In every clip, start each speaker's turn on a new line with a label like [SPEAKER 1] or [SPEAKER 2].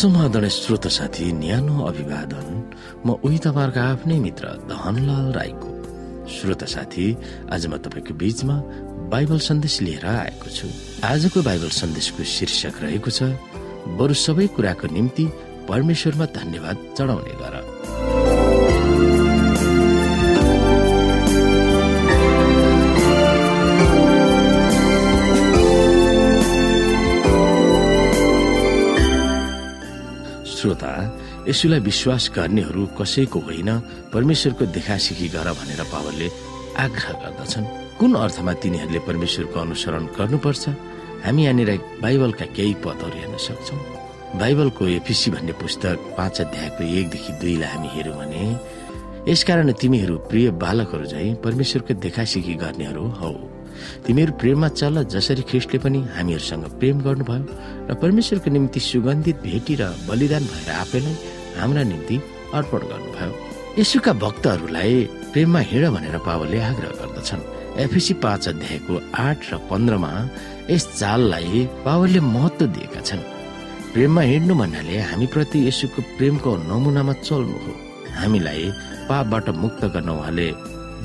[SPEAKER 1] समाधान श्रोत साथी न्यानो अभिवादन। म उही तपाईँहरूको आफ्नै मित्र धनलाल राईको। श्रोत साथी आज म तपाईँको बीचमा बाइबल सन्देश लिएर आएको छु। आजको बाइबल सन्देशको शीर्षक रहेको छ बरु सबै कुराको निम्ति परमेश्वरमा धन्यवाद चढाउने गर। यसुलाई विश्वास गर्नेहरू कसैको होइन? परमेश्वरको देखासिखी गर भनेर पावलले आग्रह गर्दछन्। कुन अर्थमा तिनीहरूले परमेश्वरको अनुसरण गर्नुपर्छ? हामी यहाँनिर बाइबलका केही पदहरू हेर्न सक्छौँ। बाइबलको एफिसी भन्ने पुस्तक पाँच अध्यायको एकदेखि दुईलाई हामी हेऱ्यौँ भने यसकारण तिमीहरू प्रिय बालकहरू झै परमेश्वरको देखासिखी गर्नेहरू हौ। तिमीहरू प्रेममा चल जसरी ख्रिस्टले पनि हामीहरूसँग प्रेम गर्नुभयो र परमेश्वरको निम्ति सुगन्धित भेटी र बलिदान भएर आफैलाई हाम्रा निम्ति अर्पण गर्नुभयो। यसुका भक्तहरूलाई प्रेममा हिँड भनेर पावलले आग्रह गर्दछन्। एफिसी पाँच अध्यायको आठ र पन्ध्रमा यस चाललाई पावलले महत्व दिएका छन्। प्रेममा हिँड्नु भन्नाले हामीप्रति यसुको प्रेमको नमुनामा चल्नु हो। हामीलाई पापबाट मुक्त गर्न उहाँले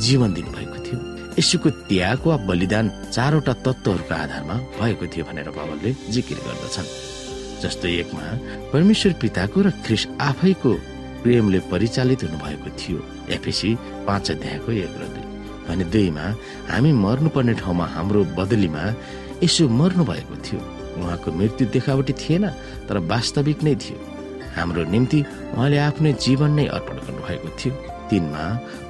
[SPEAKER 1] जीवन दिनुभएको थियो। यसुको त्याग वा बलिदान चारवटा तत्वहरूको आधारमा भएको थियो भनेर बाबलले जिकिर गर्दछन्। जस्तो एकमा परमेश्वर पिताको र ख्रिस आफैको प्रेमले परिचालित हुनुभएको थियो। एफएसी पाँच अध्यायको एक र दुई। भने दुईमा हामी मर्नुपर्ने ठाउँमा हाम्रो बदलीमा यसो मर्नु भएको थियो। उहाँको मृत्यु देखावटी थिएन तर वास्तविक नै थियो। हाम्रो निम्ति उहाँले आफ्नै जीवन नै अर्पण गर्नुभएको थियो। तिनमा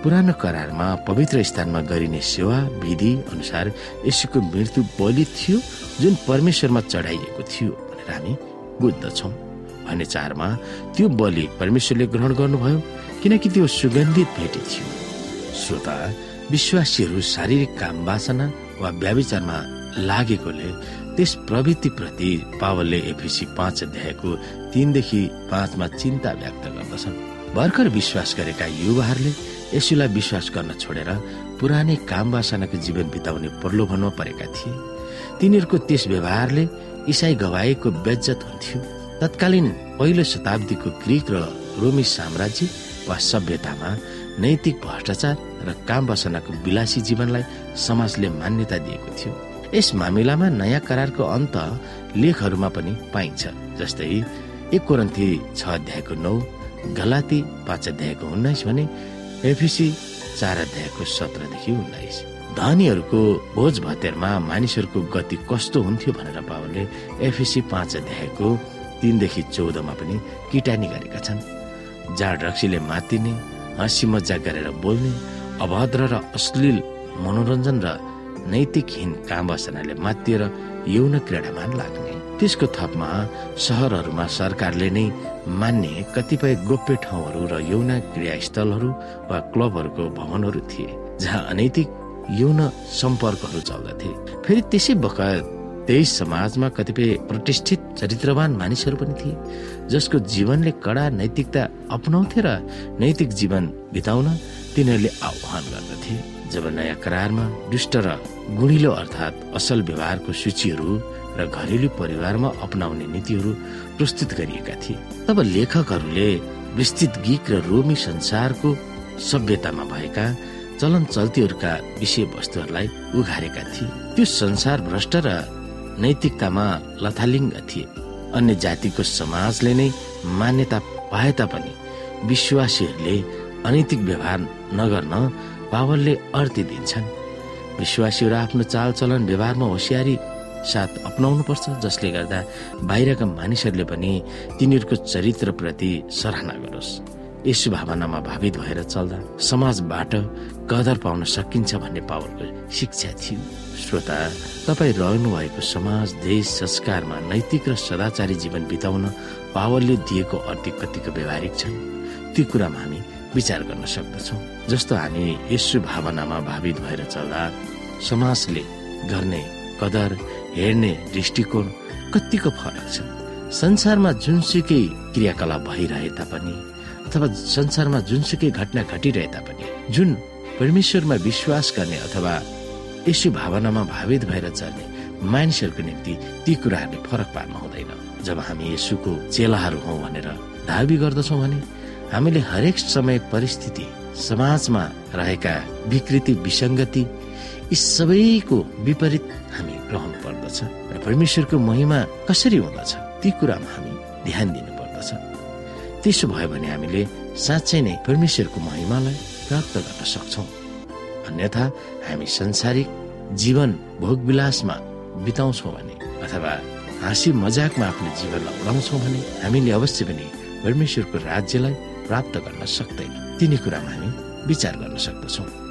[SPEAKER 1] पुरानो करारमा पवित्र स्थानमा गरिने सेवा विधि अनुसार यसुको मृत्यु बलि थियो जुन परमेश्वरमा चढाइएको थियो। भनेर हामी बुझ्दछौ। भने चारमा त्यो बलि परमेश्वरले ग्रहण गर्नुभयो किनकि त्यो सुगन्धित भेटी थियो। श्रोता विश्वासीहरू शारीरिक काम वासना वा व्याविचारमा लागेकोले त्यस प्रवृत्ति प्रति पावलले एफिसी पाँच अध्यायको तीनदेखि पाँचमा चिन्ता व्यक्त गर्दछन्। भर्खर विश्वास गरेका युवाहरूले यसुलाई विश्वास गर्न छोडेर पुरानै काम वासनाको जीवन बिताउने प्रलोभनमा परेका थिए। तिनीहरूको त्यस व्यवहारले इसाई गवाएको बेज्जत हुन्थ्यो। तत्कालीन पहिलो शताब्दीको ग्रिक र रोमी साम्राज्य वा सभ्यतामा नैतिक भ्रष्टाचार र काम वासनाको विलासी जीवनलाई समाजले मान्यता दिएको थियो। यस मामिलामा नयाँ करारको अन्त लेखहरूमा पनि पाइन्छ जस्तै एक कोरन्थी छ अध्यायको नौ गलाती पाँच अध्यायको उन्नाइस भने एफिसी चार अध्यायको सत्रदेखि उन्नाइस। धनीहरूको भोज भतेरमा मानिसहरूको गति कस्तो हुन्थ्यो भनेर पावलले एफिसी पाँच अध्यायको तिनदेखि चौधमा पनि किटानी गरेका छन्। जाड रक्सीले मातिने हाँसी मजाक गरेर बोल्ने अभद्र र अश्लील मनोरञ्जन र नैतिकहीन काम वासनाले मातिएर यौन क्रीडामा लाग्ने। त्यसको थपमा सहरहरूमा सरकारले नै मान्ने कतिपय गोप्य ठाउँहरू र यौन क्रियास्थलहरू वा क्लबहरूको भवनहरू थिए जहाँ अनैतिक यौन सम्पर्कहरू चल्दथे। फेरि त्यसै बखत त्यही समाजमा कतिपय प्रतिष्ठित चरित्रवान मानिसहरू पनि थिए जसको जीवनले कडा नैतिकता अपनाउँथे र नैतिक जीवन बिताउन तिनीहरूले आह्वान गर्दथे। जब नयाँ करारमा दुष्ट र गुणिलो अर्थात् असल व्यवहारको सूचीहरू र घरेलु परिवारमा अपनाउने नीतिहरू प्रस्तुत गरिएका थिए तब लेखकहरूले विस्तृत गीत र रोमी संसारको सभ्यतामा भएका चलन चल्तीहरूका विषयवस्तुहरूलाई उघारेका थिए। त्यो संसार भ्रष्ट र नैतिकतामा लथालिङ्ग थिए। अन्य जातिको समाजले नै मान्यता पाए तापनि विश्वासीहरूले अनैतिक व्यवहार नगर्न पावलले अर्ती दिन्छन्। विश्वासीहरू आफ्नो चालचलन व्यवहारमा होसियारी साथ अपनाउनु पर्छ जसले गर्दा बाहिरका मानिसहरूले पनि तिनीहरूको चरित्रप्रति सराहना गरोस्। यसु भावनामा भावित भएर चल्दा समाजबाट कदर पाउन सकिन्छ भन्ने पावलको शिक्षा थियो। श्रोता तपाईँ रहनु भएको समाज देश संस्कारमा नैतिक र सदाचारी जीवन बिताउन पावलले दिएको अर्थ कतिको व्यवहारिक छन् त्यो कुरामा हामी विचार गर्न सक्दछौ। जस्तो हामी यसु भावनामा भावित भएर चल्दा समाजले गर्ने कदर हेर्ने दृष्टिकोण कतिको फरक छ? संसारमा जुनसुकै क्रियाकलाप भइरहे तापनि अथवा संसारमा जुनसुकै घटना घटिरहे तापनि जुन परमेश्वरमा विश्वास गर्ने अथवा यसो भावनामा भावित भएर चल्ने मानिसहरूको निम्ति ती कुराहरूले फरक पार्नु हुँदैन। जब हामी यसुको चेलाहरू हौ भनेर दावी गर्दछौँ भने हामीले हरेक समय परिस्थिति समाजमा रहेका विकृति विसङ्गति यी सबैको विपरीत हामी रहनु पर्दछ र परमेश्वरको महिमा कसरी हुँदछ ती कुरामा हामी ध्यान दिनु पर्दछ त्यसो भयो भने हामीले साँच्चै नै परमेश्वरको महिमालाई प्राप्त गर्न सक्छौँ। अन्यथा हामी संसारिक जीवन भोगविलासमा बिताउँछौँ भने अथवा हाँसी मजाकमा आफ्नो जीवनलाई उडाउँछौँ भने हामीले अवश्य पनि परमेश्वरको राज्यलाई प्राप्त गर्न सक्दैन। तिनी कुरामा हामी विचार गर्न सक्दछौँ।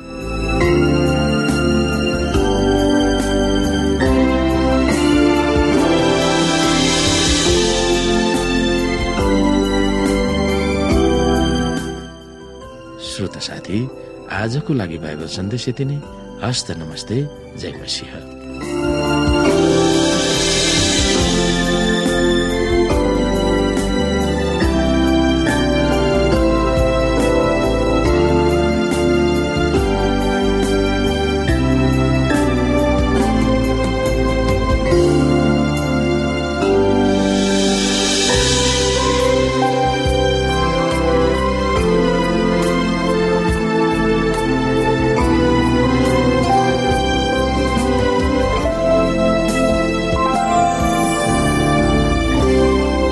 [SPEAKER 1] आजको लागि बाइबल सन्देश यति नै। हस्त नमस्ते जय मसिंह।